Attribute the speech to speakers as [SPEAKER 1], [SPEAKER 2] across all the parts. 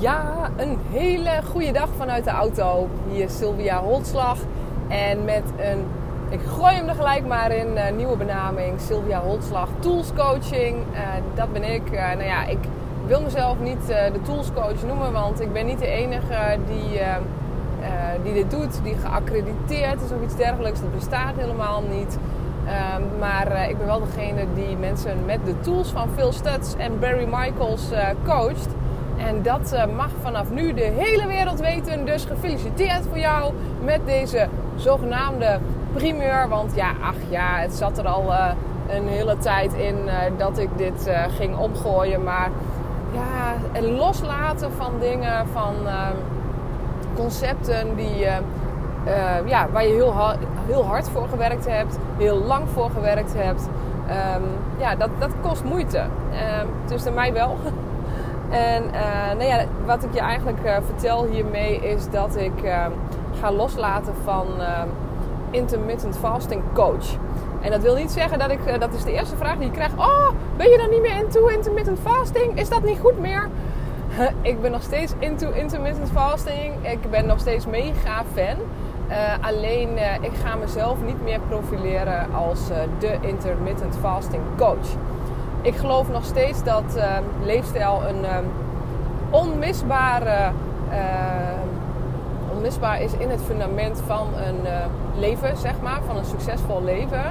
[SPEAKER 1] Ja, een hele goede dag vanuit de auto. Hier is Sylvia Holtslag. En met een, ik gooi hem er gelijk maar in, een nieuwe benaming. Sylvia Holtslag Tools Coaching. Uh, dat ben ik. Uh, nou ja, ik wil mezelf niet de Tools Coach noemen, want ik ben niet de enige die, die dit doet. Die geaccrediteerd is of iets dergelijks. Dat bestaat helemaal niet. Um, maar ik ben wel degene die mensen met de tools van Phil Stutz en Barry Michaels coacht. En dat uh, mag vanaf nu de hele wereld weten. Dus gefeliciteerd voor jou met deze zogenaamde primeur. Want ja, ach ja, het zat er al uh, een hele tijd in uh, dat ik dit ging omgooien. Maar ja, het loslaten van dingen, van ehm, concepten die, ja, waar je heel, heel hard voor gewerkt hebt, heel lang voor gewerkt hebt. Um, ja, dat, dat kost moeite. Ehm, tussen mij wel. En uh, nou ja, wat ik je eigenlijk uh, vertel hiermee is dat ik uh, ga loslaten van intermittent fasting coach. En dat wil niet zeggen dat ik, dat is de eerste vraag die je krijgt. Oh, ben je dan niet meer into intermittent fasting? Is dat niet goed meer? ik ben nog steeds into intermittent fasting. Ik ben nog steeds mega fan. alleen ik ga mezelf niet meer profileren als de intermittent fasting coach ik geloof nog steeds dat uh, leefstijl een uh, onmisbare, uh, onmisbaar is in het fundament van een eh, leven, zeg maar, van een succesvol leven.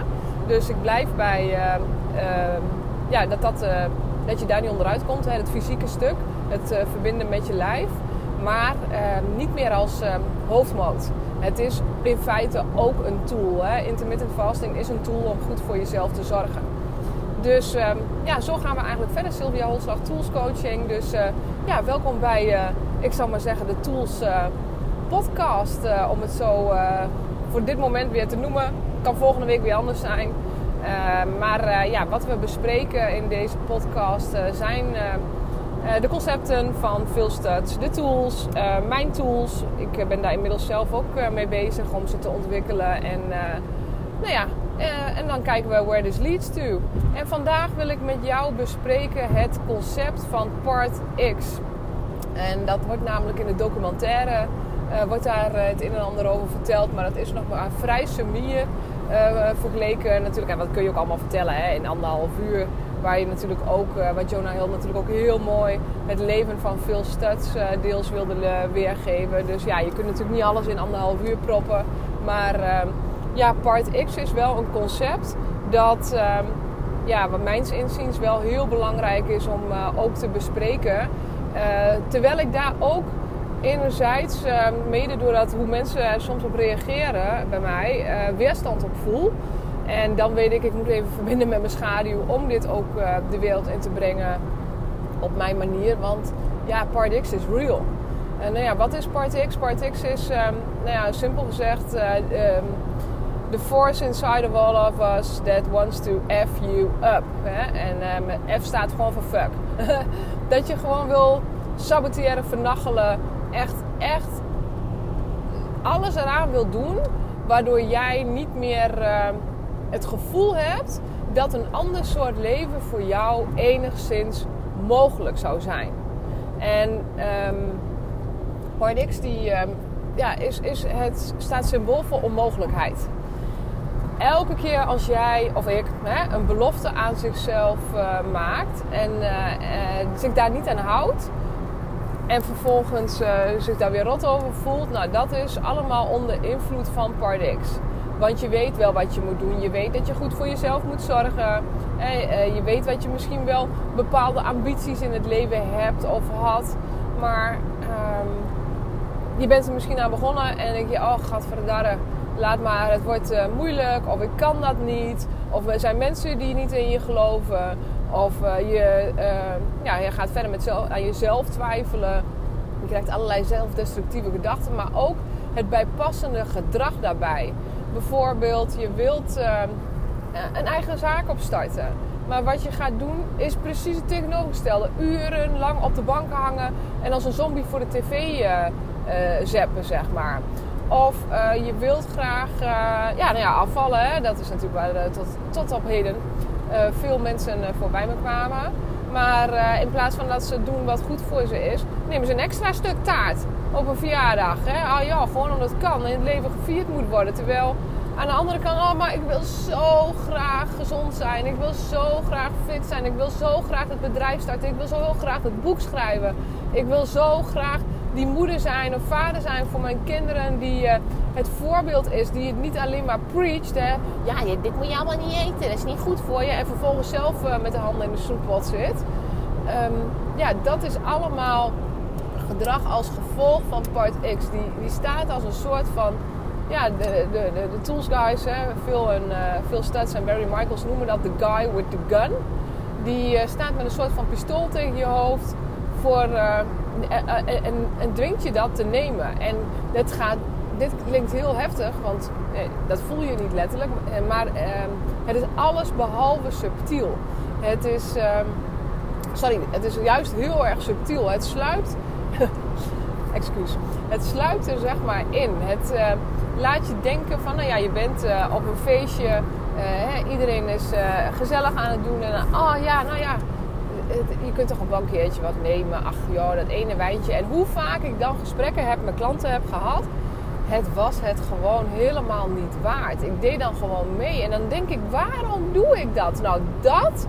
[SPEAKER 1] Dus ik blijf bij ehm, ja, dat, dat, dat je daar niet onderuit komt, hè, het fysieke stuk, het verbinden met je lijf, maar ehm, niet meer als hoofdmoot. Het is in feite ook een tool. Hè. Intermittent fasting is een tool om goed voor jezelf te zorgen. Dus um, ja, zo gaan we eigenlijk verder. Sylvia Holslag Tools Coaching. Dus uh, ja, welkom bij, uh, ik zal maar zeggen, de Tools uh, podcast. om het zo voor dit moment weer te noemen. Kan volgende week weer anders zijn. maar ja, wat we bespreken in deze podcast zijn de concepten van Phil Studs, de tools, mijn tools. Ik ben daar inmiddels zelf ook mee bezig om ze te ontwikkelen. En nou ja, uh, en dan kijken we where this leads to. En vandaag wil ik met jou bespreken het concept van Part X. En dat wordt namelijk in de documentaire uh, wordt daar uh, het een en ander over verteld, maar dat is nog maar vrij sumier vergeleken. Natuurlijk, en dat kun je ook allemaal vertellen hè, in anderhalf uur. Waar je natuurlijk ook, wat Jonah Hill natuurlijk ook heel mooi het leven van Phil Studs deels wilde weergeven. Dus ja, je kunt natuurlijk niet alles in anderhalf uur proppen. Maar ehm, ja, Part X is wel een concept dat, um, ja, wat mijns inziens wel heel belangrijk is om uh, ook te bespreken. Uh, terwijl ik daar ook enerzijds, uh, mede doordat hoe mensen soms op reageren bij mij, uh, weerstand op voel. En dan weet ik, ik moet even verbinden met mijn schaduw om dit ook de wereld in te brengen op mijn manier. Want ja, Part X is real. En nou ja, wat is Part X? Part X is, um, nou ja, simpel gezegd, the force inside of all of us that wants to F you up. Hè? En um, F staat gewoon voor fuck. dat je gewoon wil saboteren, vernachelen. Echt, echt alles eraan wil doen. Waardoor jij niet meer uh, het gevoel hebt dat een ander soort leven voor jou enigszins mogelijk zou zijn. En um, die, ja, is, is het staat symbool voor onmogelijkheid elke keer als jij of ik hè, een belofte aan zichzelf uh, maakt en uh, uh, zich daar niet aan houdt en vervolgens zich daar weer rot over voelt, nou dat is allemaal onder invloed van Part X. Want je weet wel wat je moet doen. Je weet dat je goed voor jezelf moet zorgen. je weet wat je misschien wel bepaalde ambities in het leven hebt of had. Maar um, je bent er misschien aan begonnen en denk je, oh gadverdarre laat maar, het wordt uh, moeilijk of ik kan dat niet. Of er zijn mensen die niet in je geloven. Of uh, je, uh, ja, je gaat verder met zelf, aan jezelf twijfelen. Je krijgt allerlei zelfdestructieve gedachten, maar ook het bijpassende gedrag daarbij. Bijvoorbeeld, je wilt een eigen zaak opstarten. Maar wat je gaat doen is precies het tegenovergestelde. Urenlang op de bank hangen en als een zombie voor de tv zeppen, zeg maar. Of uh, je wilt graag uh, ja, nou ja, afvallen. Hè? Dat is natuurlijk waar uh, tot, tot op heden veel mensen voorbij me kwamen. Maar eh, in plaats van dat ze doen wat goed voor ze is, nemen ze een extra stuk taart op een verjaardag. Hè? Ah gewoon omdat het kan en het leven gevierd moet worden. Terwijl aan de andere kant, oh, maar ik wil zo graag gezond zijn. Ik wil zo graag fit zijn. Ik wil zo graag het bedrijf starten. Ik wil zo graag het boek schrijven. Ik wil zo graag die moeder zijn of vader zijn voor mijn kinderen. Die uh, het voorbeeld is. Die het niet alleen maar preacht. Hè. Ja, dit moet je allemaal niet eten. Dat is niet goed voor je. En vervolgens zelf uh, met de handen in de soeppot zit. Um, ja, dat is allemaal gedrag als gevolg van part X. Die, die staat als een soort van ja, de, de, de, tools guys, hè, Phil, en, uh, Phil Stutz en Barry Michaels noemen dat de guy with the gun. Die staat met een soort van pistool tegen je hoofd voor, uh, en, en dwingt je dat te nemen. En dit, gaat, dit klinkt heel heftig, want dat voel je niet letterlijk. Maar ehm, het is alles behalve subtiel. Het is, ehm, sorry, het is juist heel erg subtiel. Het sluipt, excuus, het sluipt er zeg maar in. Het laat je denken van, nou ja, je bent op een feestje. Hè, iedereen is gezellig aan het doen. En oh ja, nou ja, je kunt toch een keertje wat nemen. Ach joh, dat ene wijntje. En hoe vaak ik dan gesprekken heb met klanten heb gehad. Het was het gewoon helemaal niet waard. Ik deed dan gewoon mee. En dan denk ik, waarom doe ik dat? Nou, dat,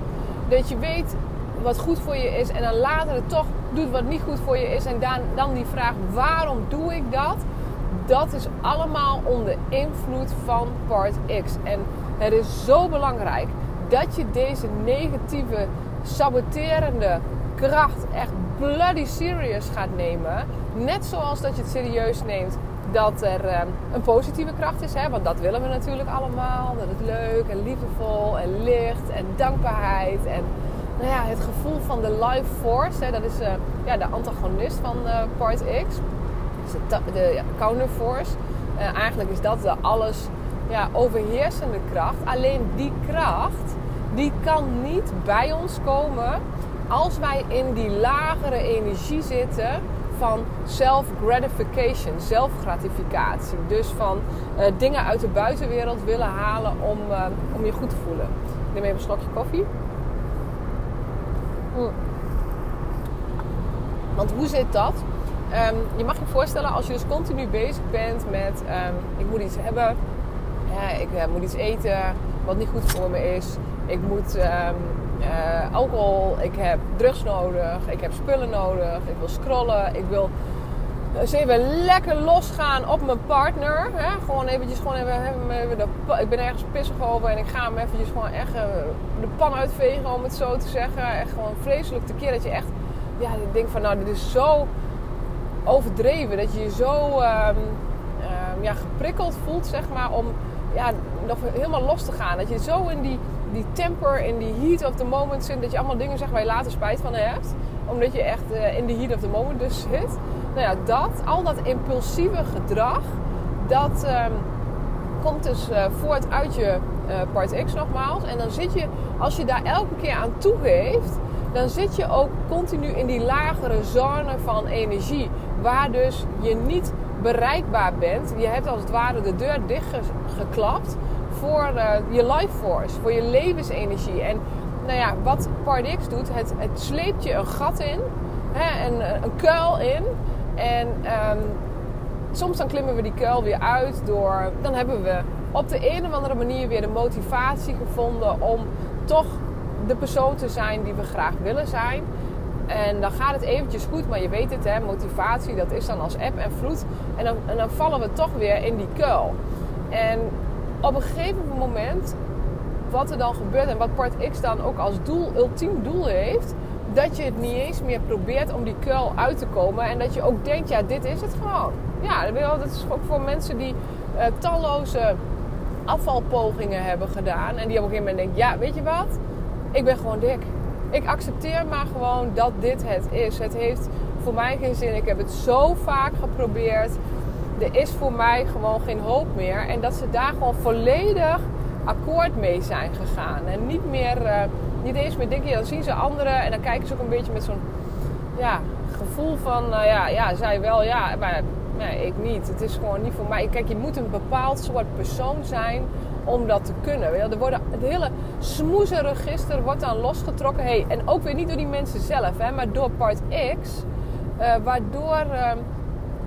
[SPEAKER 1] dat je weet wat goed voor je is. En dan later het toch doet wat niet goed voor je is. En dan, dan die vraag, waarom doe ik dat? dat is allemaal onder invloed van part X. En het is zo belangrijk dat je deze negatieve, saboterende kracht echt bloody serious gaat nemen. Net zoals dat je het serieus neemt dat er um, een positieve kracht is. Hè? Want dat willen we natuurlijk allemaal. Dat het leuk en liefdevol en licht en dankbaarheid. En nou ja, het gevoel van de life force. Hè? Dat is uh, ja, de antagonist van uh, Part X de, de counterforce. Uh, eigenlijk is dat de alles ja, overheersende kracht. Alleen die kracht, die kan niet bij ons komen als wij in die lagere energie zitten van self-gratification, zelfgratificatie. Dus van uh, dingen uit de buitenwereld willen halen om, uh, om je goed te voelen. Ik neem even een slokje koffie. Mm. Want hoe zit dat? Um, je mag je voorstellen als je dus continu bezig bent met um, ik moet iets hebben, ja, ik uh, moet iets eten wat niet goed voor me is. Ik moet um, uh, alcohol, ik heb drugs nodig, ik heb spullen nodig, ik wil scrollen, ik wil eens even lekker losgaan op mijn partner. Hè? Gewoon eventjes, gewoon even, de, ik ben ergens pissig over en ik ga hem eventjes gewoon echt uh, de pan uitvegen om het zo te zeggen. Echt gewoon vreselijk te keer dat je echt, ja, ik van nou dit is zo overdreven. Dat je je zo um, ja, geprikkeld voelt, zeg maar, om ja, nog helemaal los te gaan. Dat je zo in die, die temper, in die heat of the moment zit, dat je allemaal dingen zegt waar je later spijt van hebt. Omdat je echt uh, in de heat of the moment dus zit. Nou ja, dat, al dat impulsieve gedrag, dat um, komt dus uh, voort uit je uh, part X nogmaals. En dan zit je, als je daar elke keer aan toegeeft, dan zit je ook continu in die lagere zone van energie waar dus je niet bereikbaar bent. Je hebt als het ware de deur dichtgeklapt voor uh, je life force, voor je levensenergie. En nou ja, wat Pardix doet, het, het sleept je een gat in, hè, een, een kuil in. En um, soms dan klimmen we die kuil weer uit door, dan hebben we op de een of andere manier weer de motivatie gevonden om toch de persoon te zijn die we graag willen zijn. En dan gaat het eventjes goed, maar je weet het, hè, motivatie, dat is dan als app en vloed. En dan, en dan vallen we toch weer in die kuil. En op een gegeven moment, wat er dan gebeurt en wat Part X dan ook als doel, ultiem doel heeft, dat je het niet eens meer probeert om die kuil uit te komen. En dat je ook denkt, ja, dit is het gewoon. Ja, dat is ook voor mensen die uh, talloze afvalpogingen hebben gedaan. En die op een gegeven moment denken, ja, weet je wat? Ik ben gewoon dik ik accepteer maar gewoon dat dit het is. Het heeft voor mij geen zin. Ik heb het zo vaak geprobeerd. Er is voor mij gewoon geen hoop meer. En dat ze daar gewoon volledig akkoord mee zijn gegaan. En niet meer, uh, niet eens meer denken, dan zien ze anderen en dan kijken ze ook een beetje met zo'n ja, gevoel van, uh, ja, ja, zij wel, ja, maar nee, ik niet. Het is gewoon niet voor mij. Kijk, je moet een bepaald soort persoon zijn om dat te kunnen. Er worden, het hele smoezenregister wordt dan losgetrokken. Hey, en ook weer niet door die mensen zelf, hè, maar door part X. Uh, waardoor...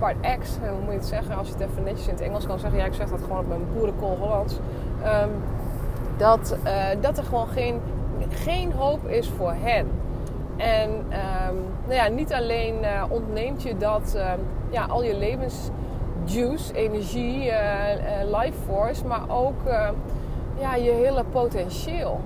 [SPEAKER 1] Uh, part X, hoe moet je het zeggen als je het even netjes in het Engels kan zeggen. Ja, ik zeg dat gewoon op mijn boerenkool Hollands. Um, dat, uh, dat er gewoon geen, geen hoop is voor hen. En um, nou ja, niet alleen uh, ontneemt je dat uh, ja, al je levensjuice, energie, life force, maar ook ja, je hele potentieel.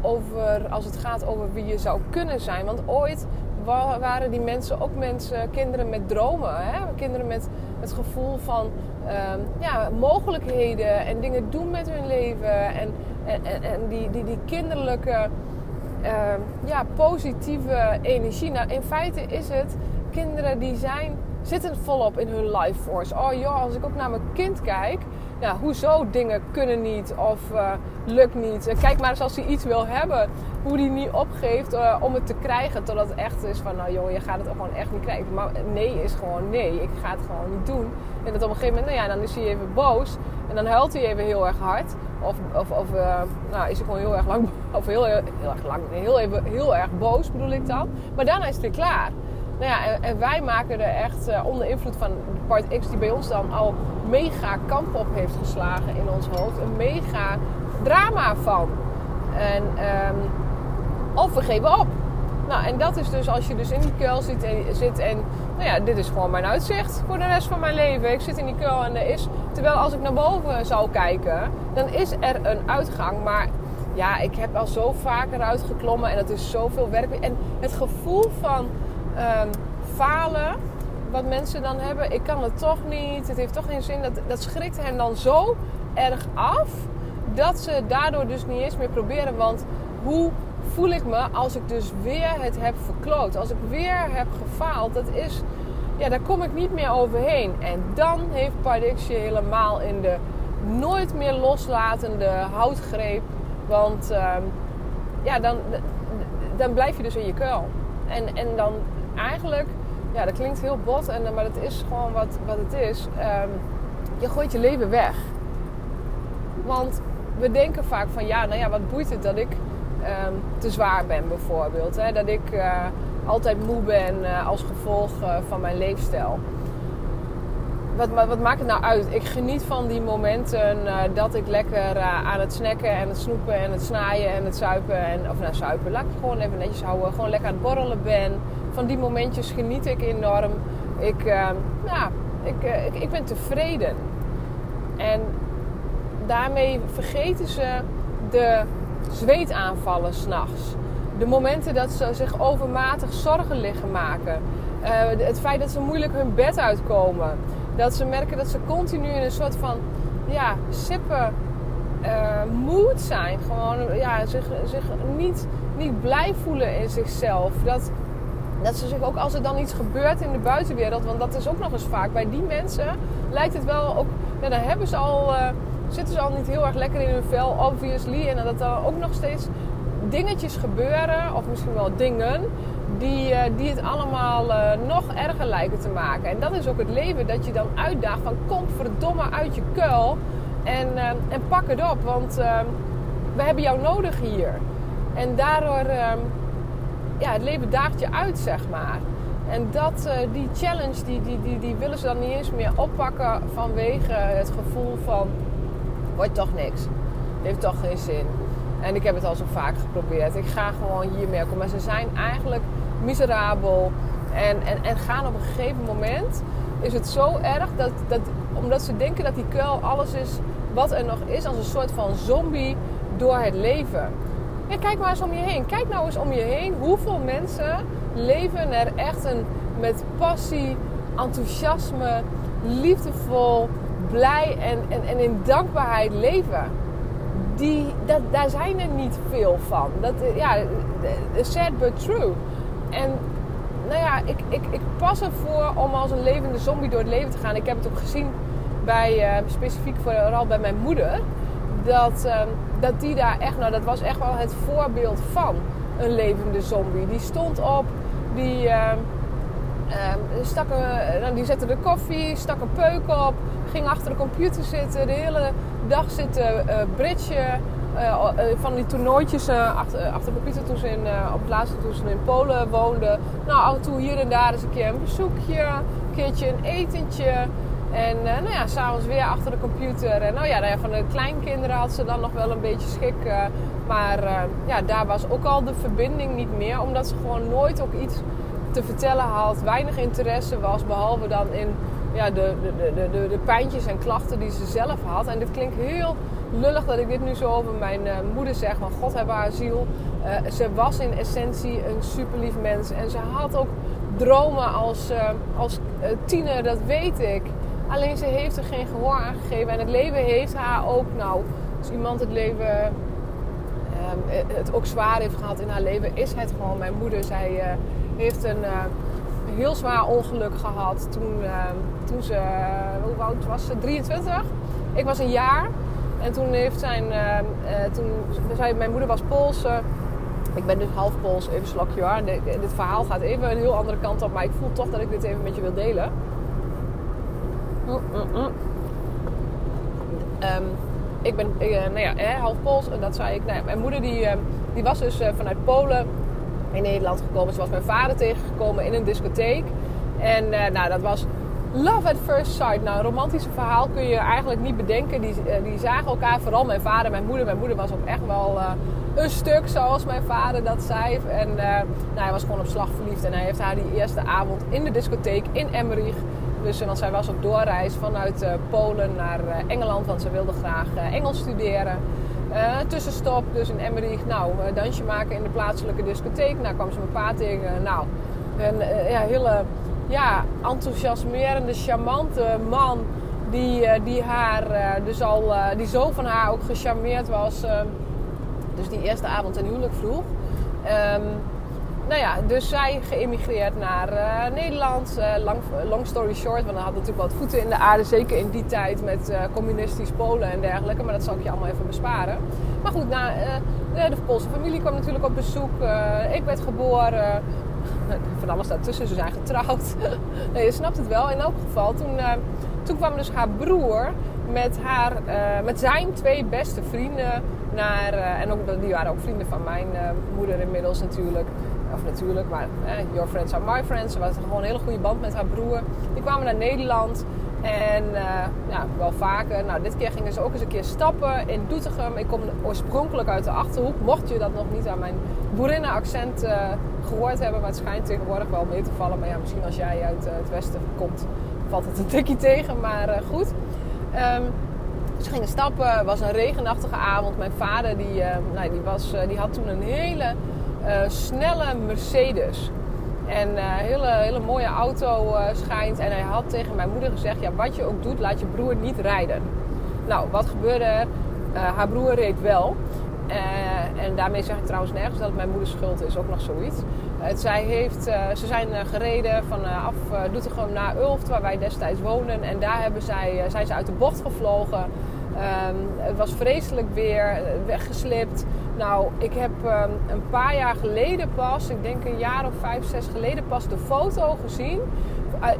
[SPEAKER 1] Over, als het gaat over wie je zou kunnen zijn. Want ooit waren die mensen ook mensen, kinderen met dromen. Hè? Kinderen met het gevoel van um, ja, mogelijkheden en dingen doen met hun leven. En, en, en, die, die, die kinderlijke, uh, ja, positieve energie. Nou, in feite is het, kinderen die zijn, zitten volop in hun life force. Oh joh, als ik ook naar mijn kind kijk, nou, hoezo dingen kunnen niet of uh, lukt niet. Kijk maar eens als hij iets wil hebben, hoe hij niet opgeeft uh, om het te krijgen. Totdat het echt is van, nou joh, je gaat het ook gewoon echt niet krijgen. Maar nee is gewoon nee, ik ga het gewoon niet doen. En dat op een gegeven moment, nou ja, dan is hij even boos. En dan huilt hij even heel erg hard. Of, of, of nou, is hij gewoon heel erg lang, of heel, heel, erg lang, heel, even, heel erg boos bedoel ik dan. Maar daarna is weer klaar. Nou ja, en, wij maken er echt uh, onder invloed van part X, die bij ons dan al mega kamp op heeft geslagen in ons hoofd, een mega drama van. En, um, of we geven op. Nou, en dat is dus als je dus in die kuil zit en, zit en nou ja, dit is gewoon mijn uitzicht voor de rest van mijn leven. Ik zit in die kuil en er is, terwijl als ik naar boven zou kijken, dan is er een uitgang. Maar ja, ik heb al zo vaak eruit geklommen en het is zoveel werk. En het gevoel van um, falen, wat mensen dan hebben, ik kan het toch niet, het heeft toch geen zin, dat, dat schrikt hen dan zo erg af dat ze daardoor dus niet eens meer proberen. Want hoe voel ik me als ik dus weer het heb verkloot? Als ik weer heb gefaald, dat is, ja, daar kom ik niet meer overheen. En dan heeft Pardix je helemaal in de nooit meer loslatende houtgreep. Want uh, ja, dan, dan blijf je dus in je kuil. En, en dan eigenlijk, ja, dat klinkt heel bot, en, maar dat is gewoon wat, wat het is. Um, je gooit je leven weg. Want we denken vaak van ja, nou ja, wat boeit het dat ik um, te zwaar ben bijvoorbeeld. Hè? Dat ik uh, altijd moe ben uh, als gevolg uh, van mijn leefstijl. Wat, wat, maakt het nou uit? Ik geniet van die momenten dat ik lekker aan het snacken en het snoepen en het snaaien en het zuipen. En, of nou, zuipen, laat ik gewoon even netjes houden. Gewoon lekker aan het borrelen ben. Van die momentjes geniet ik enorm. Ik, ja, ik, ik, ik ben tevreden. En daarmee vergeten ze de zweetaanvallen s'nachts. De momenten dat ze zich overmatig zorgen liggen maken. Het feit dat ze moeilijk hun bed uitkomen. Dat ze merken dat ze continu in een soort van ja, sippe uh, mood zijn. Gewoon ja, zich, zich niet, niet blij voelen in zichzelf. Dat, dat ze zich ook als er dan iets gebeurt in de buitenwereld, want dat is ook nog eens vaak bij die mensen, lijkt het wel ook, ja, dan hebben ze al. Uh, zitten ze al niet heel erg lekker in hun vel, obviously. En dat er ook nog steeds dingetjes gebeuren, of misschien wel dingen, die, uh, die het allemaal uh, nog erger lijken te maken. En dat is ook het leven dat je dan uitdaagt van kom verdomme uit je kuil en, uh, en pak het op, want we hebben jou nodig hier. En daardoor, ja, het leven daagt je uit, zeg maar. En dat, die challenge, die, die, die, die willen ze dan niet eens meer oppakken vanwege het gevoel van wordt toch niks. Heeft toch geen zin. En ik heb het al zo vaak geprobeerd. Ik ga gewoon hier komen. Maar ze zijn eigenlijk miserabel. En, en, en gaan op een gegeven moment is het zo erg dat, dat omdat ze denken dat die kuil alles is wat er nog is, als een soort van zombie door het leven. Kijk maar eens om je heen. Kijk nou eens om je heen. Hoeveel mensen leven er echt een, met passie, enthousiasme, liefdevol, blij en, en, en in dankbaarheid leven. Die, dat, daar zijn er niet veel van. Dat, ja, sad but true. En nou ja, ik, ik, ik pas ervoor om als een levende zombie door het leven te gaan. Ik heb het ook gezien bij, uh, specifiek vooral bij mijn moeder. Dat, uh, dat die daar echt, nou dat was echt wel het voorbeeld van een levende zombie. Die stond op, die, uh, stak een, nou, die zette de koffie, stak een peuk op, ging achter de computer zitten, de hele dag zitten uh, bridgen. Uh, van die toernooitjes achter, achter de computer toen ze in, op het laatste toen ze in Polen woonde. Nou, af en toe hier en daar eens een keer een bezoekje, een keertje een etentje. En nou ja, s'avonds weer achter de computer. En nou ja, nou ja, van de kleinkinderen had ze dan nog wel een beetje schik. maar ja, daar was ook al de verbinding niet meer. Omdat ze gewoon nooit ook iets te vertellen had. Weinig interesse was, behalve dan in ja, de, de, de, de, de pijntjes en klachten die ze zelf had. En dit klinkt heel lullig dat ik dit nu zo over mijn uh, moeder zeg. Maar God hebben haar ziel. Uh, ze was in essentie een super lief mens. En ze had ook dromen als, uh, als tiener, dat weet ik. Alleen ze heeft er geen gehoor aan gegeven. En het leven heeft haar ook, nou, als iemand het leven het ook zwaar heeft gehad in haar leven, is het gewoon mijn moeder. Zij heeft een heel zwaar ongeluk gehad toen, toen ze, hoe oud was ze? 23. Ik was een jaar. En toen heeft zijn, uh, toen, zei, mijn moeder was Pools. ik ben dus half Pools, even slokje hoor. Dit, verhaal gaat even een heel andere kant op, maar ik voel toch dat ik dit even met je wil delen. Mm, mm, mm. Um, ik ben nou ja, half Pools en dat zei ik. Nou, mijn moeder die, uh, die was dus vanuit Polen in Nederland gekomen. Ze was mijn vader tegengekomen in een discotheek. En nou, dat was Love at first sight. Nou, een romantische verhaal kun je eigenlijk niet bedenken. Die, eh, die zagen elkaar, vooral mijn vader en mijn moeder. Mijn moeder was ook echt wel uh, een stuk zoals mijn vader dat zei. En uh, nou, hij was gewoon op slag verliefd. En hij heeft haar die eerste avond in de discotheek in Emmerich. Dus, want zij was op doorreis vanuit Polen naar Engeland. Want ze wilde graag Engels studeren. tussenstop dus in Emmerich. Nou, dansje maken in de plaatselijke discotheek. Nou kwam ze mijn pa tegen. Nou, een ja, hele ja, enthousiasmerende, charmante man. Die, eh, die, haar, eh, dus al, eh, die zo van haar ook gecharmeerd was. dus die eerste avond ten huwelijk vroeg. Um, nou ja, dus zij geëmigreerd naar Nederland. lang, long story short, want dan had natuurlijk wat voeten in de aarde. Zeker in die tijd met communistisch Polen en dergelijke. Maar dat zal ik je allemaal even besparen. Maar goed, nou, de Poolse familie kwam natuurlijk op bezoek. ik werd geboren van alles daartussen. Ze zijn getrouwd. nee, je snapt het wel. In elk geval, toen, uh, toen kwam dus haar broer met, haar, uh, met zijn twee beste vrienden naar... Uh, en ook, die waren ook vrienden van mijn moeder inmiddels natuurlijk. Of natuurlijk, maar your friends are my friends. Ze hadden gewoon een hele goede band met haar broer. Die kwamen naar Nederland. En ja, wel vaker. Nou, dit keer gingen ze ook eens een keer stappen in Doetinchem. Ik kom oorspronkelijk uit de Achterhoek. Mocht je dat nog niet aan mijn boerinnenaccent uh, gehoord hebben. Maar het schijnt tegenwoordig wel mee te vallen. Maar ja, misschien als jij uit uh, het westen komt, valt het een tikje tegen. Maar goed. Um, ze gingen stappen. Het was een regenachtige avond. Mijn vader die, nou, die, was, die had toen een hele snelle Mercedes. En een hele, hele mooie auto schijnt. En hij had tegen mijn moeder gezegd: ja, Wat je ook doet, laat je broer niet rijden. Nou, wat gebeurde er? haar broer reed wel. En daarmee zeg ik trouwens nergens dat het mijn moeders schuld is, ook nog zoiets. Uh, zij heeft, ze zijn gereden vanaf Doetinchem naar Ulft, waar wij destijds woonden. En daar hebben zij, zijn ze uit de bocht gevlogen. Um, het was vreselijk weer, weggeslipt. Nou, ik heb um, een paar jaar geleden pas, ik denk een jaar of vijf, zes geleden pas de foto gezien.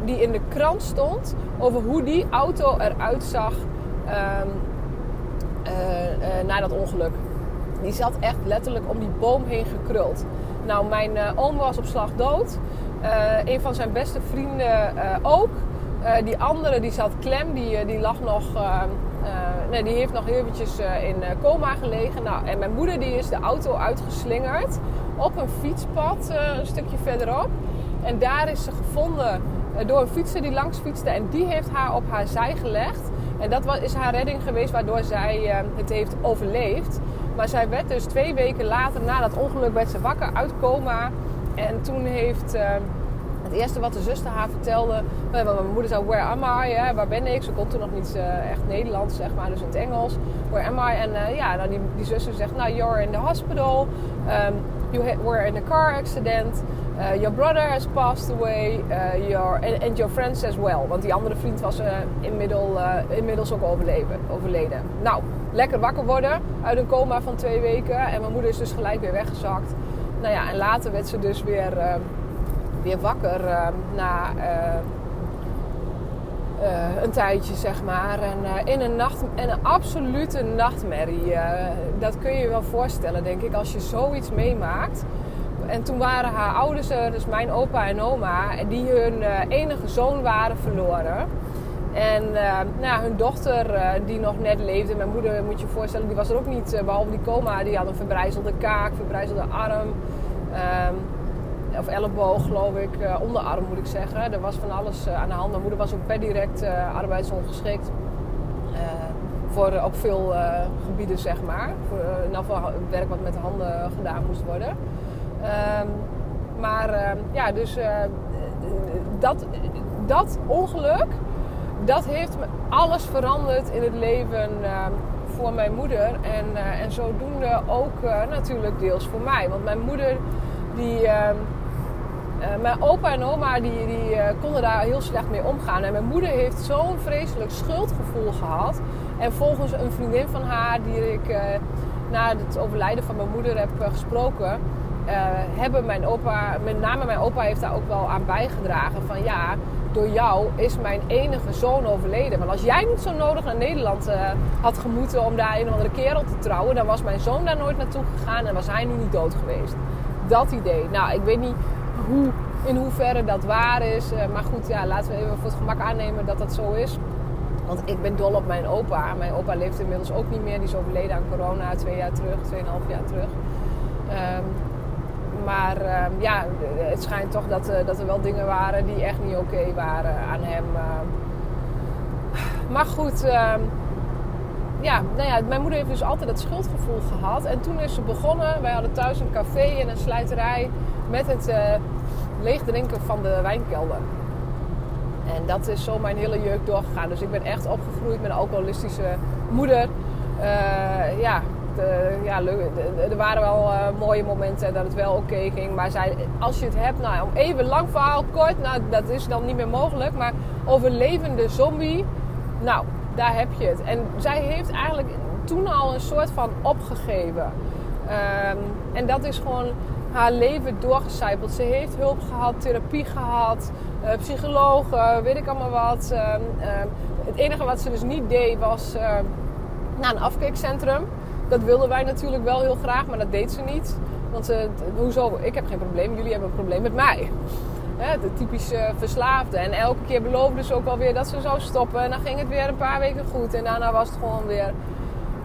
[SPEAKER 1] die in de krant stond over hoe die auto eruit zag um, na dat ongeluk. Die zat echt letterlijk om die boom heen gekruld. Nou, mijn oom was op slag dood. Een van zijn beste vrienden ook. die andere die zat klem, die, die lag nog. Nee, die heeft nog eventjes in coma gelegen. Nou, en mijn moeder die is de auto uitgeslingerd op een fietspad een stukje verderop. En daar is ze gevonden door een fietser die langs fietste. En die heeft haar op haar zij gelegd. En dat is haar redding geweest waardoor zij het heeft overleefd. Maar zij werd dus twee weken later, na dat ongeluk, werd ze wakker uit coma. En toen heeft... Eerste wat de zuster haar vertelde, mijn moeder zei, where am I? waar ben ik? Ze kon toen nog niet uh, echt Nederlands, zeg maar, dus in het Engels. Where am I? En uh, ja, nou, die, die zuster zegt, nou, you're in the hospital. Um, you were in a car accident. Uh, your brother has passed away. Uh, your, and, your friends as well. Want die andere vriend was uh, inmiddels, ook overleven, overleden. Nou, lekker wakker worden uit een coma van twee weken. En mijn moeder is dus gelijk weer weggezakt. Nou ja, en later werd ze dus weer weer wakker na een tijdje, zeg maar. En in een nacht, en een absolute nachtmerrie. dat kun je je wel voorstellen, denk ik, als je zoiets meemaakt. En toen waren haar ouders er, dus mijn opa en oma, die hun enige zoon waren verloren. En uh, nou, hun dochter, die nog net leefde, mijn moeder, moet je voorstellen, die was er ook niet, behalve die coma. Die had een verbrijzelde kaak, verbrijzelde arm. Of elleboog, geloof ik. onderarm, moet ik zeggen. Er was van alles aan de hand. Mijn moeder was ook per direct arbeidsongeschikt. voor op veel gebieden, zeg maar. Voor in geval werk wat met de handen gedaan moest worden. Um, maar ehm, ja, dus dat, dat ongeluk dat heeft me alles veranderd in het leven uh, voor mijn moeder. En, en zodoende ook natuurlijk deels voor mij. Want mijn moeder, die, ehm, eh, mijn opa en oma, die, die konden daar heel slecht mee omgaan. En mijn moeder heeft zo'n vreselijk schuldgevoel gehad. En volgens een vriendin van haar, die ik na het overlijden van mijn moeder heb gesproken... hebben mijn opa, met name mijn opa heeft daar ook wel aan bijgedragen. Van ja, door jou is mijn enige zoon overleden. Want als jij niet zo nodig naar Nederland had gemoeten om daar een andere kerel te trouwen, dan was mijn zoon daar nooit naartoe gegaan en was hij nu niet dood geweest. Dat idee. Nou, ik weet niet hoe, in hoeverre dat waar is. Uh, maar goed, ja, laten we even voor het gemak aannemen dat dat zo is. Want ik ben dol op mijn opa. Mijn opa leeft inmiddels ook niet meer. Die is overleden aan corona twee jaar terug, tweeënhalf jaar terug. Um, maar uh, ja, het schijnt toch dat, uh, dat er wel dingen waren die echt niet oké waren aan hem. Uh. Maar goed, ehm, ja, nou ja, mijn moeder heeft dus altijd dat schuldgevoel gehad. En toen is ze begonnen. Wij hadden thuis een café en een slijterij met het uh, leegdrinken van de wijnkelder. En dat is zo mijn hele jeugd doorgegaan. Dus ik ben echt opgegroeid met een alcoholistische moeder. ja, uh, ja, er waren wel uh, mooie momenten dat het wel oké ging. Maar zij, als je het hebt, nou, om even lang verhaal kort, nou, dat is dan niet meer mogelijk. Maar overlevende zombie, nou, daar heb je het. En zij heeft eigenlijk toen al een soort van opgegeven. Um, en dat is gewoon haar leven doorgecijpeld. Ze heeft hulp gehad, therapie gehad, uh, psychologen, weet ik allemaal wat. Um, um, het enige wat ze dus niet deed was naar een afkeekcentrum dat wilden wij natuurlijk wel heel graag, maar dat deed ze niet. Want uh, hoezo? Ik heb geen probleem, jullie hebben een probleem met mij. de typische verslaafde. En elke keer beloofde ze ook alweer dat ze zou stoppen. En dan ging het weer een paar weken goed. En daarna was het gewoon weer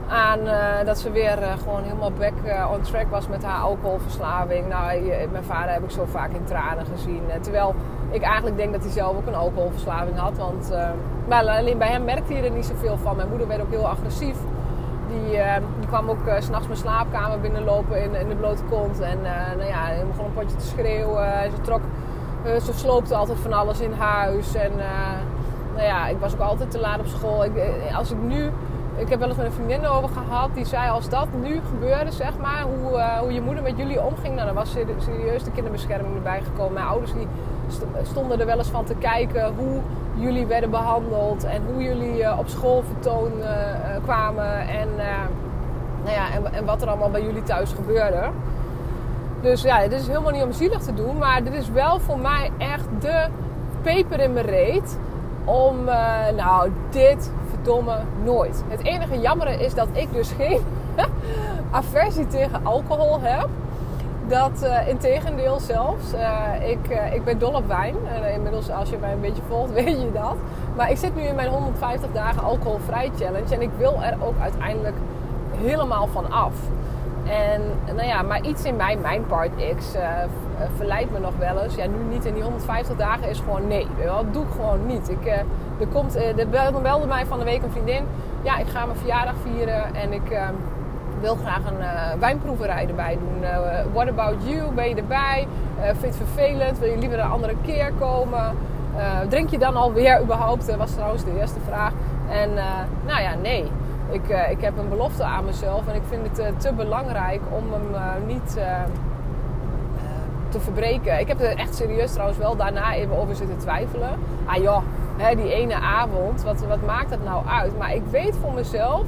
[SPEAKER 1] aan uh, dat ze weer uh, gewoon helemaal back uh, on track was met haar alcoholverslaving. Nou, mijn vader heb ik zo vaak in tranen gezien. terwijl ik eigenlijk denk dat hij zelf ook een alcoholverslaving had. Want, maar alleen bij hem merkte hij er niet zoveel van. Mijn moeder werd ook heel agressief. Die, die kwam ook uh, s'nachts mijn slaapkamer binnenlopen in, in de blote kont. En nou ja, hij begon een potje te schreeuwen. Ze trok, ze sloopte altijd van alles in huis. En nou ja, ik was ook altijd te laat op school. Ik, als ik nu ik heb wel eens met een vriendin over gehad. Die zei als dat nu gebeurde, zeg maar, hoe, uh, hoe je moeder met jullie omging. Nou, dan was serieus de kinderbescherming erbij gekomen. Mijn ouders die stonden er wel eens van te kijken hoe jullie werden behandeld. En hoe jullie uh, op school vertoon uh, kwamen. En, nou ja, en, en, wat er allemaal bij jullie thuis gebeurde. Dus ja, dit is helemaal niet om zielig te doen. Maar dit is wel voor mij echt de peper in mijn reet. Om, nou, dit verdomme nooit. Het enige jammer is dat ik dus geen aversie tegen alcohol heb. Dat uh, in tegendeel zelfs. Uh, ik, uh, ik ben dol op wijn. inmiddels, als je mij een beetje volgt, weet je dat. Maar ik zit nu in mijn 150 dagen alcoholvrij challenge. En ik wil er ook uiteindelijk helemaal van af. En nou ja, maar iets in mij, mijn part X, verleidt me nog wel eens. Ja, nu niet in die 150 dagen is gewoon nee. Dat doe ik gewoon niet. Ik, er, komt, er belde mij van de week een vriendin. Ja, ik ga mijn verjaardag vieren en ik wil graag een uh, wijnproeverij erbij doen. Uh, what about you? Ben je erbij? Vind je het vervelend? Wil je liever een andere keer komen? drink je dan alweer überhaupt? Was trouwens de eerste vraag. En nou ja, nee. Ik, ik heb een belofte aan mezelf en ik vind het te belangrijk om hem niet te verbreken. Ik heb er echt serieus trouwens wel daarna even over zitten twijfelen. Ah joh, die ene avond, wat, wat maakt dat nou uit? Maar ik weet voor mezelf...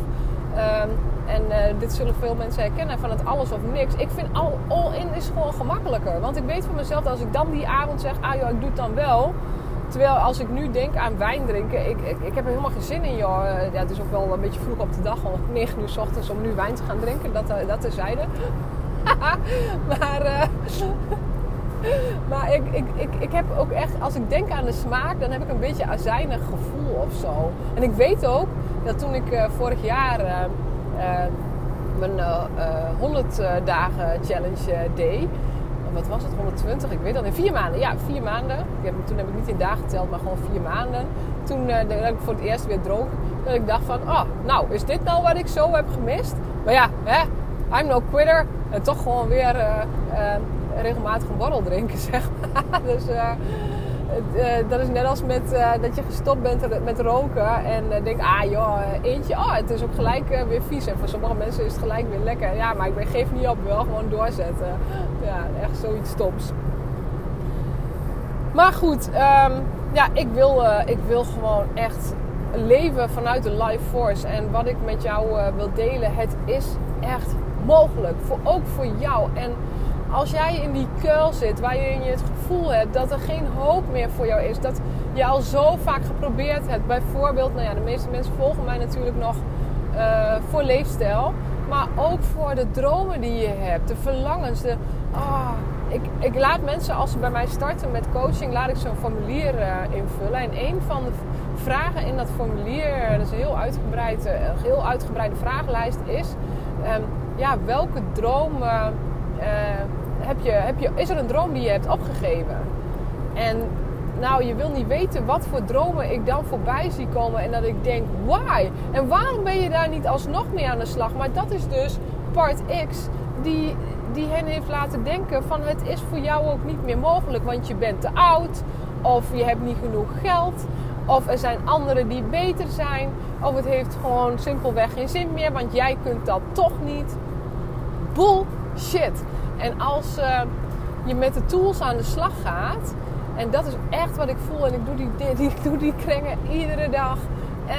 [SPEAKER 1] Ehm, en eh, dit zullen veel mensen herkennen van het alles of niks. Ik vind all, all in is gewoon gemakkelijker. Want ik weet van mezelf dat als ik dan die avond zeg, ah joh, ik doe het dan wel. Terwijl als ik nu denk aan wijn drinken, ik, ik, heb er helemaal geen zin in joh. Ja, het is ook wel een beetje vroeg op de dag, om 9 uur s ochtends om nu wijn te gaan drinken. Dat, uh, dat terzijde. maar... maar ik, ik, ik, ik heb ook echt, als ik denk aan de smaak, dan heb ik een beetje azijnig gevoel of zo. En ik weet ook dat toen ik uh, vorig jaar uh, uh, mijn 100 dagen challenge deed. Wat was het? 120? Ik weet dat in vier maanden. Ja, vier maanden. Ik heb, toen heb ik niet in dagen geteld, maar gewoon vier maanden. Toen dat ik voor het eerst weer dronk. Dat ik dacht van, oh, nou, is dit nou wat ik zo heb gemist? Maar ja, hè, I'm no quitter. En toch gewoon weer regelmatig een borrel drinken, zeg maar. dus uh, uh, dat is net als met, uh, dat je gestopt bent met roken en denk, ah joh, eentje, oh, het is ook gelijk weer vies. En voor sommige mensen is het gelijk weer lekker. Ja, maar ik geef niet op, wel gewoon doorzetten. Ja, echt zoiets stoms. Maar goed, um, ja, ik wil, ik wil gewoon echt leven vanuit de life force. En wat ik met jou wil delen, het is echt mogelijk. Voor, ook voor jou. En als jij in die kuil zit waarin je het gevoel hebt dat er geen hoop meer voor jou is, dat je al zo vaak geprobeerd hebt, bijvoorbeeld, nou ja, de meeste mensen volgen mij natuurlijk nog uh, voor leefstijl, maar ook voor de dromen die je hebt, de verlangens, de, oh, ik, ik laat mensen als ze bij mij starten met coaching, laat ik zo'n formulier uh, invullen. En een van de vragen in dat formulier, dat is een heel, uitgebreid, uh, heel uitgebreide vragenlijst, is: um, ja, welke droom heb je, heb je, is er een droom die je hebt opgegeven? En nou, je wil niet weten wat voor dromen ik dan voorbij zie komen. En dat ik denk, why? En waarom ben je daar niet alsnog mee aan de slag? Maar dat is dus part X die, die hen heeft laten denken van het is voor jou ook niet meer mogelijk. Want je bent te oud. Of je hebt niet genoeg geld. Of er zijn anderen die beter zijn. Of het heeft gewoon simpelweg geen zin meer. Want jij kunt dat toch niet. Bullshit. En als uh, je met de tools aan de slag gaat, en dat is echt wat ik voel, en ik doe die, die, doe die krengen iedere dag.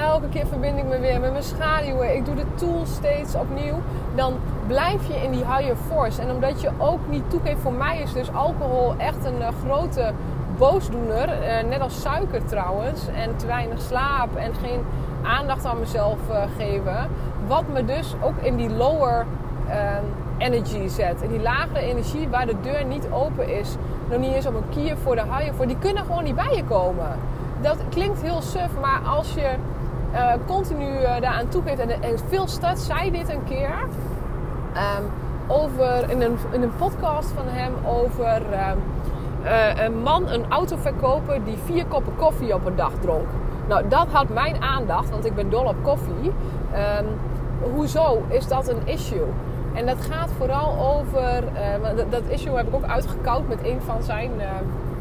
[SPEAKER 1] Elke keer verbind ik me weer met mijn schaduwen. Ik doe de tools steeds opnieuw. Dan blijf je in die higher force. En omdat je ook niet toegeeft, voor mij is dus alcohol echt een uh, grote boosdoener. Uh, net als suiker trouwens. En te weinig slaap en geen aandacht aan mezelf uh, geven. Wat me dus ook in die lower ehm, energy zet. En die lagere energie waar de deur niet open is, nog niet eens op een kier voor de haaien voor, die kunnen gewoon niet bij je komen. Dat klinkt heel suf, maar als je uh, continu uh, daaraan toegeeft, en, en Phil Stad zei dit een keer um, over, in, een, in een podcast van hem over um, uh, een man, een autoverkoper die vier koppen koffie op een dag dronk. Nou, dat had mijn aandacht, want ik ben dol op koffie. Hoezo is dat een issue? En dat gaat vooral over, uh, dat, dat, issue heb ik ook uitgekoud met een van zijn uh,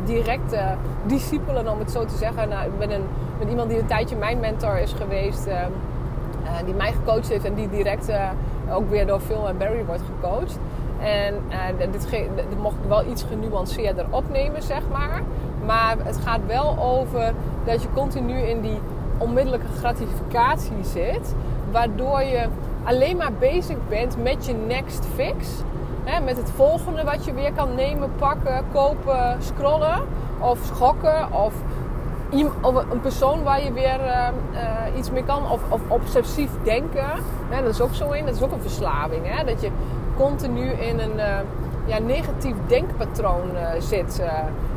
[SPEAKER 1] directe discipelen, om het zo te zeggen. Nou, ik ben een, met iemand die een tijdje mijn mentor is geweest, uh, die mij gecoacht heeft en die direct ook weer door Phil en Barry wordt gecoacht. En dit, dit mocht ik wel iets genuanceerder opnemen, zeg maar. Maar het gaat wel over dat je continu in die onmiddellijke gratificatie zit, waardoor je alleen maar bezig bent met je next fix. Hè, met het volgende wat je weer kan nemen, pakken, kopen, scrollen of schokken. Of, een persoon waar je weer uh, uh, iets mee kan. Of, of obsessief denken. Hè, dat is ook zo in. Dat is ook een verslaving. Hè? Dat je continu in een uh, ja, negatief denkpatroon zit.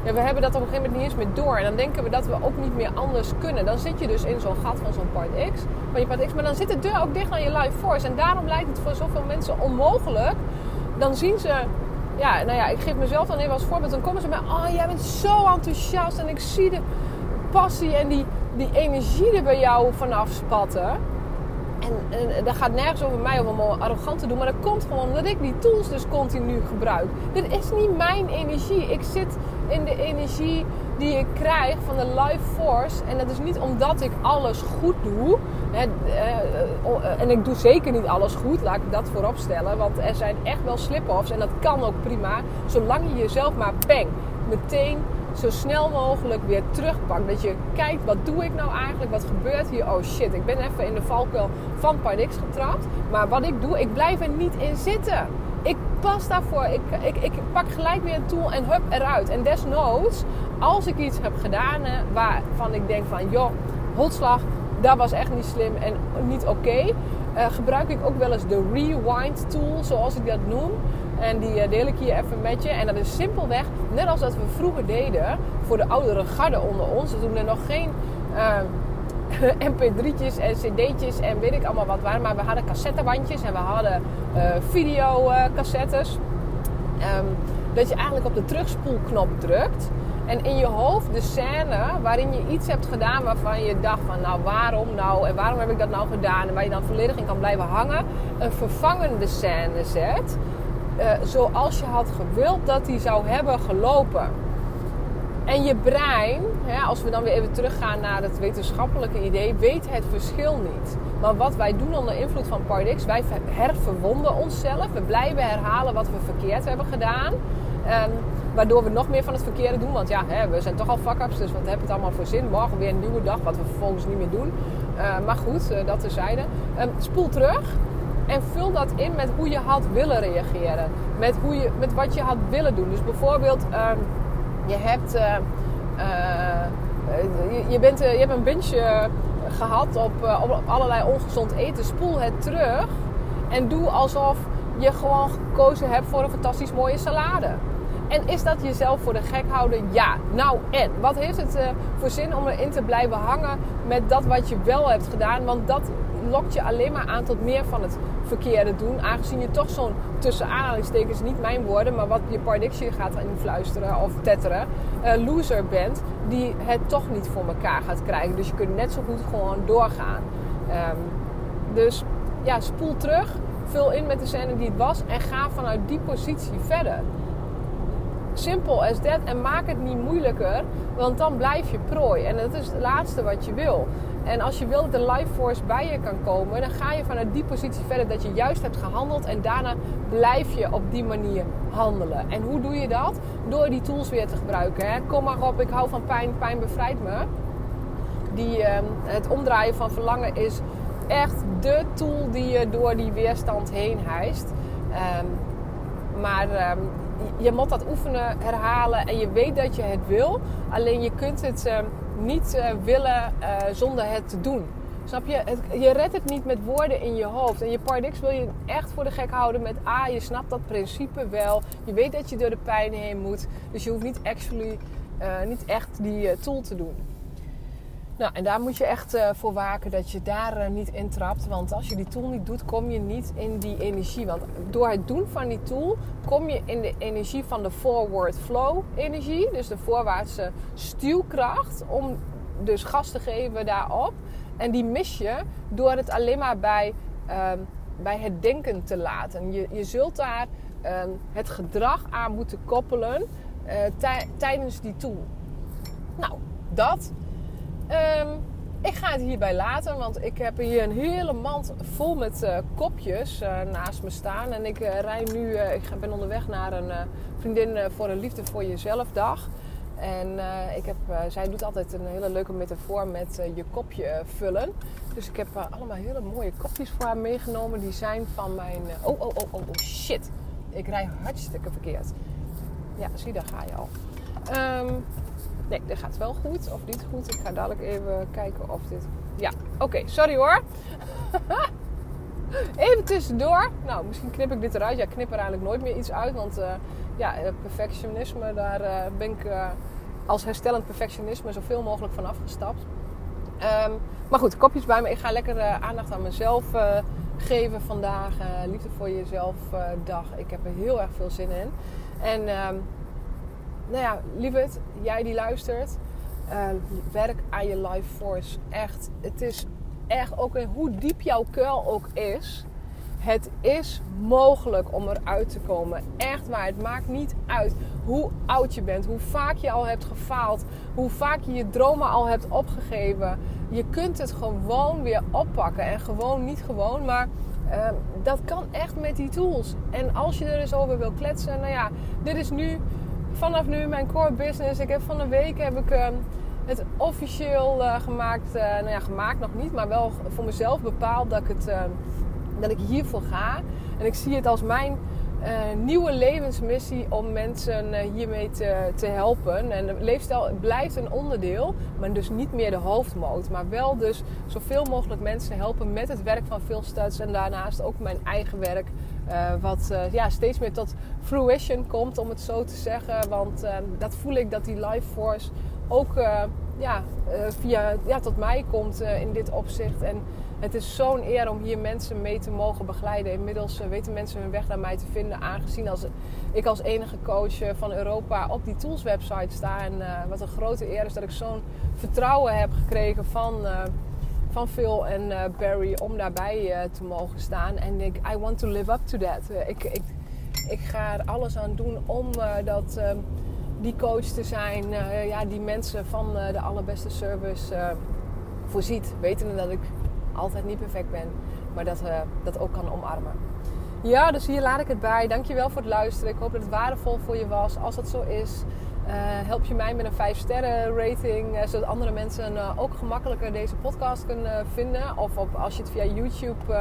[SPEAKER 1] Ja, we hebben dat op een gegeven moment niet eens meer door. En dan denken we dat we ook niet meer anders kunnen. Dan zit je dus in zo'n gat van zo'n part X. Van je part X. Maar dan zit de deur ook dicht aan je life force. En daarom lijkt het voor zoveel mensen onmogelijk. Dan zien ze... Ja, nou ja, ik geef mezelf dan even als voorbeeld. Dan komen ze bij... Oh, jij bent zo enthousiast. En ik zie de passie en die, die energie er bij jou vanaf spatten. En, en, dat gaat nergens over mij om allemaal arrogant te doen. Maar dat komt gewoon omdat ik die tools dus continu gebruik. Dit is niet mijn energie. Ik zit in de energie die ik krijg van de life force. En dat is niet omdat ik alles goed doe. Hè, uh, en ik doe zeker niet alles goed, laat ik dat voorop stellen. Want er zijn echt wel slip-offs. En dat kan ook prima. Zolang je jezelf maar peng meteen zo snel mogelijk weer terugpakt. Dat je kijkt, wat doe ik nou eigenlijk? Wat gebeurt hier? Oh shit, ik ben even in de valkuil van Pardix getrapt. Maar wat ik doe, ik blijf er niet in zitten. Ik pas daarvoor. Ik, ik, ik pak gelijk weer een tool en hup eruit. En desnoods, als ik iets heb gedaan waarvan ik denk van... joh, hotslag, dat was echt niet slim en niet oké. Eh, gebruik ik ook wel eens de rewind tool, zoals ik dat noem. En die eh, deel ik hier even met je. En dat is simpelweg, net als dat we vroeger deden voor de oudere garde onder ons. Toen er nog geen uh, mp3'tjes en cd'tjes en weet ik allemaal wat waren. Maar we hadden cassettebandjes en we hadden uh, videocassettes. Um, dat je eigenlijk op de terugspoelknop drukt. En in je hoofd de scène waarin je iets hebt gedaan waarvan je dacht van nou waarom nou en waarom heb ik dat nou gedaan en waar je dan volledig in kan blijven hangen, een vervangende scène zet. Uh, zoals je had gewild dat die zou hebben gelopen. En je brein, hè, als we dan weer even teruggaan naar het wetenschappelijke idee, weet het verschil niet. Maar wat wij doen onder invloed van Pardix, wij herverwonden onszelf. We blijven herhalen wat we verkeerd hebben gedaan. Um, waardoor we nog meer van het verkeerde doen. Want ja, hè, we zijn toch al fuck-ups, dus wat heb het allemaal voor zin? Morgen weer een nieuwe dag, wat we vervolgens niet meer doen. Uh, maar goed, uh, dat terzijde. Um, spoel terug en vul dat in met hoe je had willen reageren. Met, hoe je, met wat je had willen doen. Dus bijvoorbeeld, um, je hebt... Uh, je, je, bent, je hebt een binge gehad op, allerlei ongezond eten. Spoel het terug en doe alsof je gewoon gekozen hebt voor een fantastisch mooie salade. En is dat jezelf voor de gek houden? Ja. Nou en? Wat heeft het voor zin om erin te blijven hangen met dat wat je wel hebt gedaan? Want dat lokt je alleen maar aan tot meer van het verkeerde doen. Aangezien je toch zo'n, tussen aanhalingstekens, niet mijn woorden, maar wat je Pardixie gaat influisteren of tetteren, uh, loser bent, die het toch niet voor elkaar gaat krijgen. Dus je kunt net zo goed gewoon doorgaan. Um, dus ja, spoel terug, vul in met de scène die het was en ga vanuit die positie verder. Simpel as that. En maak het niet moeilijker, want dan blijf je prooi. En dat is het laatste wat je wil. En als je wil dat de life force bij je kan komen, dan ga je vanuit die positie verder dat je juist hebt gehandeld. En daarna blijf je op die manier handelen. En hoe doe je dat? Door die tools weer te gebruiken. Hè? Kom maar op, ik hou van pijn, pijn bevrijdt me. Die, uh, het omdraaien van verlangen is echt de tool die je door die weerstand heen hijst. Um, maar um, je moet dat oefenen, herhalen en je weet dat je het wil. Alleen je kunt het niet uh, willen uh, zonder het te doen. Snap je? Je redt het niet met woorden in je hoofd. En je Pardix wil je echt voor de gek houden met A, je snapt dat principe wel. Je weet dat je door de pijn heen moet. Dus je hoeft niet, actually, niet echt die tool te doen. Nou, en daar moet je echt uh, voor waken dat je daar uh, niet in trapt. Want als je die tool niet doet, kom je niet in die energie. Want door het doen van die tool kom je in de energie van de forward flow energie. Dus de voorwaartse stuwkracht om dus gas te geven daarop. En die mis je door het alleen maar bij, uh, bij het denken te laten. Je, je zult daar ehm, het gedrag aan moeten koppelen eh, tijdens die tool. Nou, dat Um, ik ga het hierbij laten, want ik heb hier een hele mand vol met uh, kopjes uh, naast me staan. En ik uh, rij nu, ik ben onderweg naar een vriendin voor een Liefde voor Jezelf dag. En ik heb, zij doet altijd een hele leuke metafoor met je kopje vullen. Dus ik heb allemaal hele mooie kopjes voor haar meegenomen. Die zijn van mijn. oh, oh, oh, oh, oh, shit. Ik rij hartstikke verkeerd. Ja, zie, daar ga je al. Um, Nee, dit gaat wel goed of niet goed. Ik ga dadelijk even kijken of dit... Ja, oké. sorry hoor. even tussendoor. Nou, misschien knip ik dit eruit. Ja, ik knip er eigenlijk nooit meer iets uit. Want uh, ja, eh, perfectionisme, daar uh, ben ik als herstellend perfectionisme zoveel mogelijk van afgestapt. Um, maar goed, kopjes bij me. Ik ga lekker aandacht aan mezelf geven vandaag. liefde voor jezelf dag. Ik heb er heel erg veel zin in. En... Um, nou ja, lieverd, jij die luistert, uh, werk aan je life force. Echt, het is echt ook hoe diep jouw kuil ook is. Het is mogelijk om eruit te komen. Echt waar. Het maakt niet uit hoe oud je bent, hoe vaak je al hebt gefaald, hoe vaak je je dromen al hebt opgegeven. Je kunt het gewoon weer oppakken. En gewoon niet gewoon, maar uh, dat kan echt met die tools. En als je er eens over wil kletsen, nou ja, dit is nu vanaf nu mijn core business. Ik heb van de week heb ik ehm, het officieel uh, gemaakt. Uh, nou ja, gemaakt nog niet, maar wel voor mezelf bepaald dat ik, het, uh, dat ik hiervoor ga. En ik zie het als mijn nieuwe levensmissie om mensen hiermee te, te helpen. En leefstijl blijft een onderdeel, maar dus niet meer de hoofdmoot. Maar wel dus zoveel mogelijk mensen helpen met het werk van Phil Studs. En daarnaast ook mijn eigen werk. Wat ja, steeds meer tot fruition komt, om het zo te zeggen. Want dat voel ik dat die life force ook ja, via, ja, tot mij komt in dit opzicht. En het is zo'n eer om hier mensen mee te mogen begeleiden. Inmiddels weten mensen hun weg naar mij te vinden, aangezien als ik als enige coach van Europa op die tools website sta. En wat een grote eer is dat ik zo'n vertrouwen heb gekregen van, van Phil en Barry om daarbij te mogen staan. En ik, I want to live up to that. ik, ik, ik ga er alles aan doen om dat die coach te zijn, ja, die mensen van de allerbeste service voorziet. Wetende dat ik altijd niet perfect ben, maar dat dat ook kan omarmen. Ja, dus hier laat ik het bij. Dankjewel voor het luisteren. Ik hoop dat het waardevol voor je was. Als dat zo is, help je mij met een 5 sterren rating. zodat andere mensen ook gemakkelijker deze podcast kunnen vinden. Of op, als je het via YouTube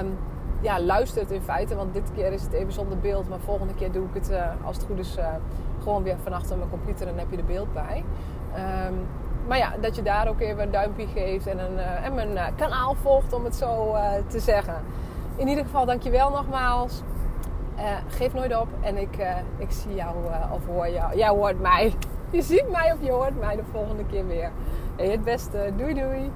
[SPEAKER 1] um, ja, luistert in feite. Want dit keer is het even zonder beeld. Maar volgende keer doe ik het, als het goed is, gewoon weer van achter mijn computer en heb je de beeld bij. Um, maar ja, dat je daar ook even een duimpje geeft en, een, en mijn kanaal volgt, om het zo te zeggen. In ieder geval, dankjewel nogmaals. Geef nooit op en ik, ik zie jou of hoor jou. Jij hoort mij. Je ziet mij of je hoort mij de volgende keer weer. Hey, het beste. Doei doei.